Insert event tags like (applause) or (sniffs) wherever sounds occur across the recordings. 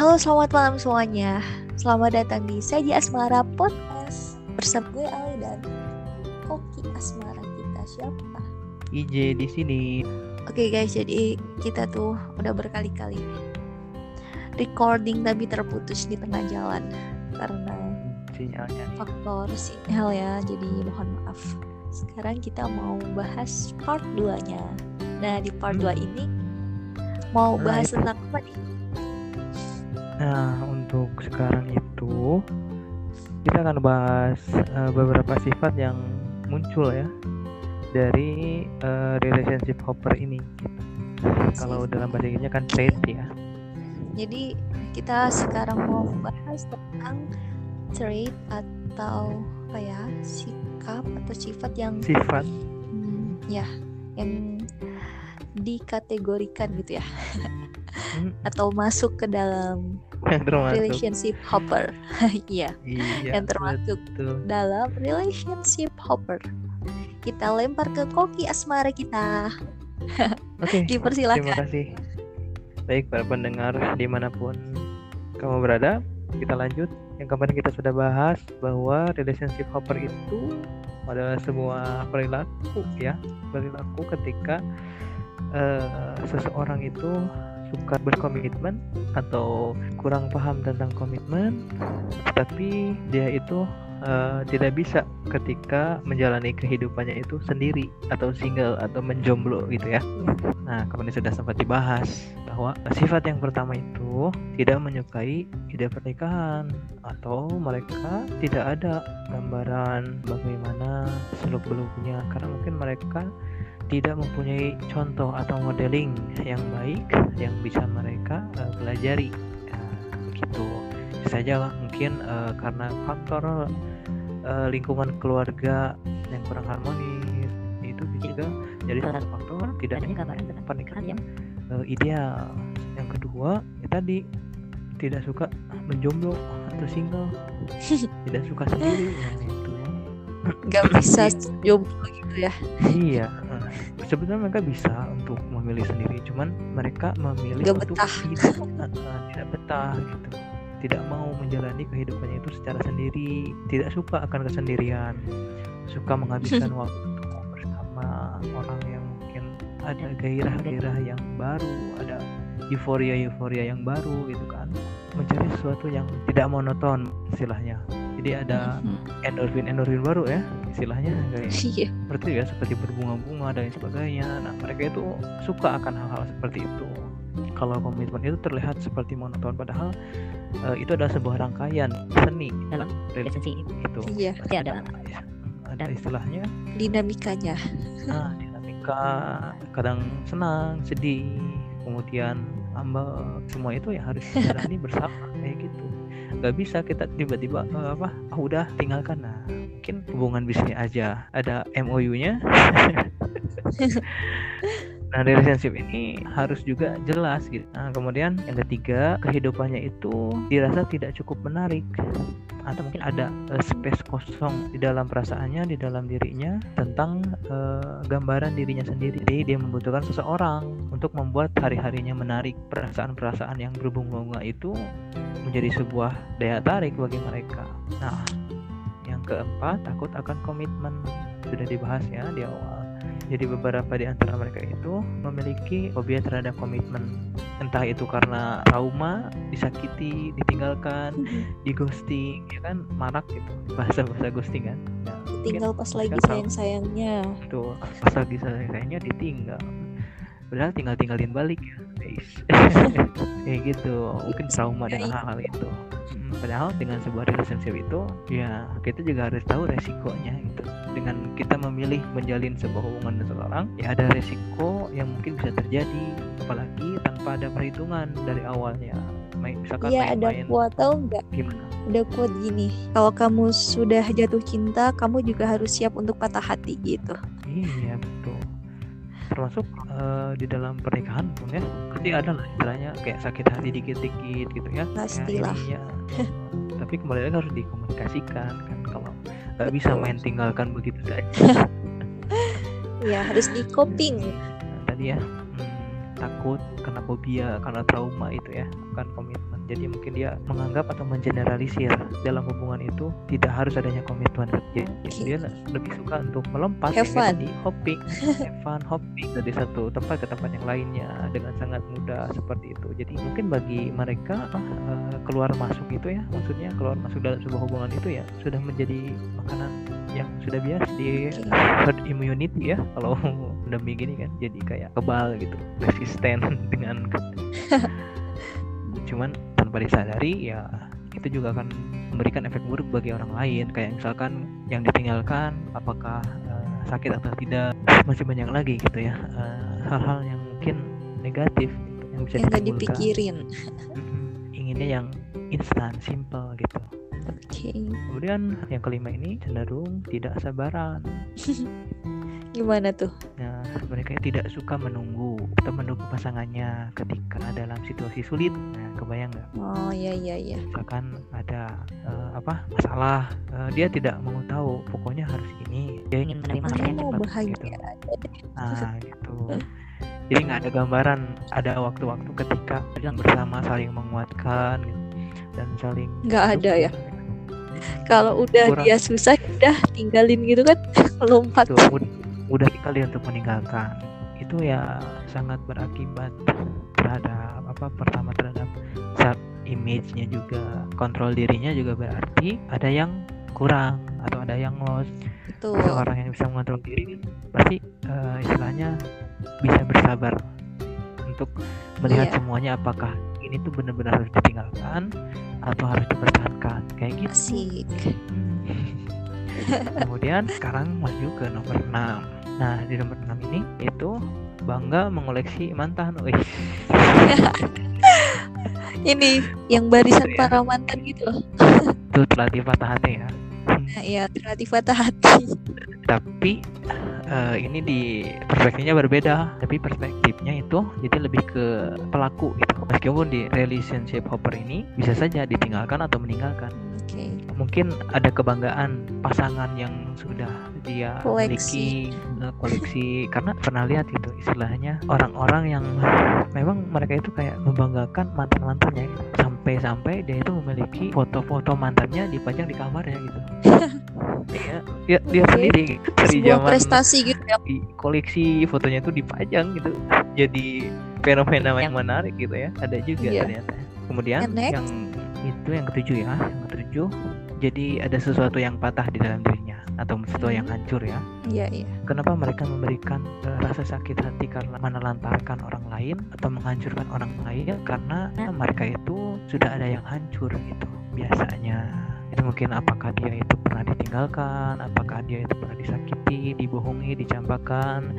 Halo, selamat malam semuanya. Selamat datang di Saja Asmara Podcast bersama gue Ali dan Koki Asmara kita siapa? IJ di sini. Oke guys, jadi kita tuh udah berkali-kali recording tapi terputus di tengah jalan karena Sinyalnya nih. faktor sinyal ya. Jadi mohon maaf. Sekarang kita mau bahas part 2-nya. Nah, di part 2 ini mau bahas tentang apa nih? Nah, untuk sekarang itu kita akan bahas eh, beberapa sifat yang muncul ya dari eh, relationship hopper ini. Kalau dalam bahasa Inggrisnya kan trait ya. Jadi kita sekarang mau bahas tentang trait atau apa ya sikap atau sifat yang Sifat hmm, ya yang dikategorikan gitu ya atau masuk ke dalam (laughs) yang termasuk. relationship hopper (laughs) iya Iya, yang termasuk betul. dalam relationship hopper kita lempar ke koki asmara kita (laughs) Oke. Terima dipersilakan kasih. Baik para pendengar di mana pun kamu berada, kita lanjut. Yang kemarin kita sudah bahas bahwa relationship hopper itu adalah sebuah perilaku ya, perilaku ketika eh, seseorang itu suka berkomitmen atau kurang paham tentang komitmen, tapi dia itu eh, tidak bisa ketika menjalani kehidupannya itu sendiri atau single atau menjomblo gitu ya. Nah, kemarin sudah sempat dibahas bahwa sifat yang pertama itu tidak menyukai ide pernikahan atau mereka tidak ada gambaran bagaimana seluk-beluknya karena mungkin mereka tidak mempunyai contoh atau modeling yang baik yang bisa mereka eh, pelajari. Begitu. Bisa saja mungkin eh, karena faktor eh, lingkungan keluarga yang kurang harmonis itu juga jadi salah satu faktor tidak adanya pernikahan yang eh, ideal. Yang kedua, ya tadi tidak suka menjomblo atau single, (laughs) tidak suka sendiri. Nah, itu. nggak bisa jomblo gitu ya Iya. Sebenarnya mereka bisa untuk memilih sendiri, cuman mereka memilih Nggak untuk betah. tidak, eh, tidak betah gitu. Tidak mau menjalani kehidupannya itu secara sendiri, tidak suka akan kesendirian, suka menghabiskan (laughs) waktu bersama orang yang mungkin ada gairah-gairah yang baru, ada euforia-euforia yang baru gitu kan. Mencari sesuatu yang tidak monoton istilahnya. Jadi ada endorfin-endorfin baru ya istilahnya kayak (laughs) iya seperti ya seperti berbunga-bunga dan sebagainya. Nah mereka itu suka akan hal-hal seperti itu. Kalau komitmen itu terlihat seperti monoton, padahal eh, itu adalah sebuah rangkaian seni Dalam relationship itu. iya pasti ada Ya, ada istilahnya dinamikanya nah, (laughs) dinamika kadang senang, sedih, kemudian ambek semua itu ya harus dijalani bersama kayak gitu. Gak bisa kita tiba-tiba eh, apa ah udah tinggalkan nah mungkin hubungan bisnis aja ada MOU-nya (laughs) Nah, relationship ini harus juga jelas gitu. Nah, kemudian yang ketiga, kehidupannya itu dirasa tidak cukup menarik atau mungkin ada eh, space kosong di dalam perasaannya, di dalam dirinya tentang eh, gambaran dirinya sendiri. Jadi dia membutuhkan seseorang untuk membuat hari-harinya menarik. Perasaan-perasaan yang berbunga-bunga itu menjadi sebuah daya tarik bagi mereka. Nah, yang keempat, takut akan komitmen. Sudah dibahas ya di awal. Jadi beberapa di antara mereka itu memiliki fobia terhadap komitmen. Entah itu karena trauma, disakiti, ditinggalkan, di ghosting, ya kan marak gitu bahasa-bahasa ghosting kan. Ya, tinggal pas lagi mereka sayang sayangnya itu pas lagi sayangnya ditinggal. Padahal tinggal tinggalin balik ya, guys. (laughs) Kayak gitu. Mungkin trauma dengan hal-hal itu. Padahal dengan sebuah relationship itu, ya kita juga harus tahu resikonya gitu. Dengan kita memilih menjalin sebuah hubungan dengan seseorang, ya ada resiko yang mungkin bisa terjadi, apalagi tanpa ada perhitungan dari awalnya. Main, misalkan iya ada main-main quote tau nggak gimana? ada quote gini kalau kamu sudah jatuh cinta kamu juga harus siap untuk patah hati gitu Iya. Termasuk eh, di dalam pernikahan pun ya, pasti ada lah istilahnya kayak sakit hati dikit-dikit gitu ya. Pastilah. Ya, ya. (laughs) Tapi kembali lagi harus dikomunikasikan kan kalau nggak bisa main tinggalkan begitu saja. (laughs) ya harus di coping Nah, tadi ya hmm, takut karena fobia karena trauma itu ya kan komitmen jadi mungkin dia menganggap atau mengeneralisir dalam hubungan itu tidak harus adanya komitmen jadi Oke. dia lebih suka untuk melompat Have fun. tadi hopping (laughs) have fun hopping dari satu tempat ke tempat yang lainnya dengan sangat mudah seperti itu jadi mungkin bagi mereka eh, keluar masuk itu ya maksudnya keluar masuk dalam sebuah hubungan itu ya sudah menjadi makanan yang sudah biasa di herd immunity ya kalau (laughs) pandemi gini kan jadi kayak kebal gitu resisten (laughs) dengan cuman tanpa disadari ya itu juga akan memberikan efek buruk bagi orang lain. Kayak misalkan yang ditinggalkan apakah eh, sakit atau tidak (sniffs) masih banyak lagi gitu ya eh, hal-hal yang mungkin negatif gitu, yang bisa yang dipikirin. Inginnya yang instan simple gitu. Oke. Kemudian yang kelima ini cenderung tidak sabaran. (laughs) Gimana tuh? Nah, mereka tidak suka menunggu atau menunggu pasangannya ketika dalam situasi sulit. Nah, kebayang nggak? oh iya iya iya Misalkan ada eh, apa masalah, eh, dia tidak mau tahu. Pokoknya harus ini. Dia ingin menerima hasilnya mau cepat. bahagia Gitu. Nah, gitu. (laughs) Jadi nggak ada gambaran. Ada waktu-waktu ketika bersama saling menguatkan gitu, dan saling. nggak ada ya mendukung. kalau udah Kurang. dia susah udah tinggalin gitu kan (laughs) lompat Tuh, mudah sekali untuk meninggalkan. Itu ya sangat berakibat terhadap apa pertama terhadap self image-nya juga. Kontrol dirinya juga berarti ada yang kurang atau ada yang lost. Tuh seorang yang bisa mengontrol diri pasti eh, istilahnya bisa bersabar untuk melihat Iya. semuanya apakah ini tuh benar-benar harus ditinggalkan atau harus dipertahankan. Kayak gitu. Asik. (laughs) Kemudian sekarang maju ke nomor 6. Nah, di nomor 6 ini itu bangga mengoleksi mantan. Wih, (laughs) ini yang barisan ya. para mantan gitu loh itu terlatih patah hati ya. nah, ya terlatih patah hati Tapi eh, ini di perspektifnya berbeda. Tapi perspektifnya itu jadi lebih ke pelaku gitu. Meskipun di relationship hopper ini bisa saja ditinggalkan atau meninggalkan. oke Mungkin ada kebanggaan pasangan yang sudah dia Koleksi. miliki koleksi karena pernah lihat itu istilahnya orang-orang yang memang mereka itu kayak membanggakan mantan mantannya sampai-sampai dia itu memiliki foto-foto mantannya dipajang di kamarnya gitu. (laughs) Iya, ya, dia Oke. sendiri. Dari sebuah zaman prestasi gitu ya. di koleksi fotonya itu dipajang gitu. Jadi fenomena yang menarik gitu ya. Ada juga Iya. ternyata. Kemudian yang itu yang ketujuh ya yang ketujuh. Jadi ada sesuatu yang patah di dalam dirinya atau sesuatu yang Hmm. hancur ya. Iya iya. Kenapa mereka memberikan eh, rasa sakit hati karena menelantarkan orang lain atau menghancurkan orang lain? Karena mereka itu sudah ada yang hancur gitu biasanya. Itu mungkin apakah dia itu pernah ditinggalkan apakah dia itu pernah disakiti dibohongi dicampakan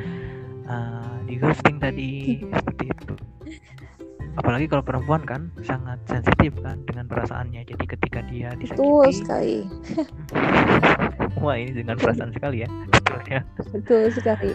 eh, di ghosting tadi seperti itu apalagi kalau perempuan kan sangat sensitif kan dengan perasaannya. Jadi ketika dia betul disakiti sekali. (laughs) Wah ini dengan perasaan sekali ya betul ya. Betul sekali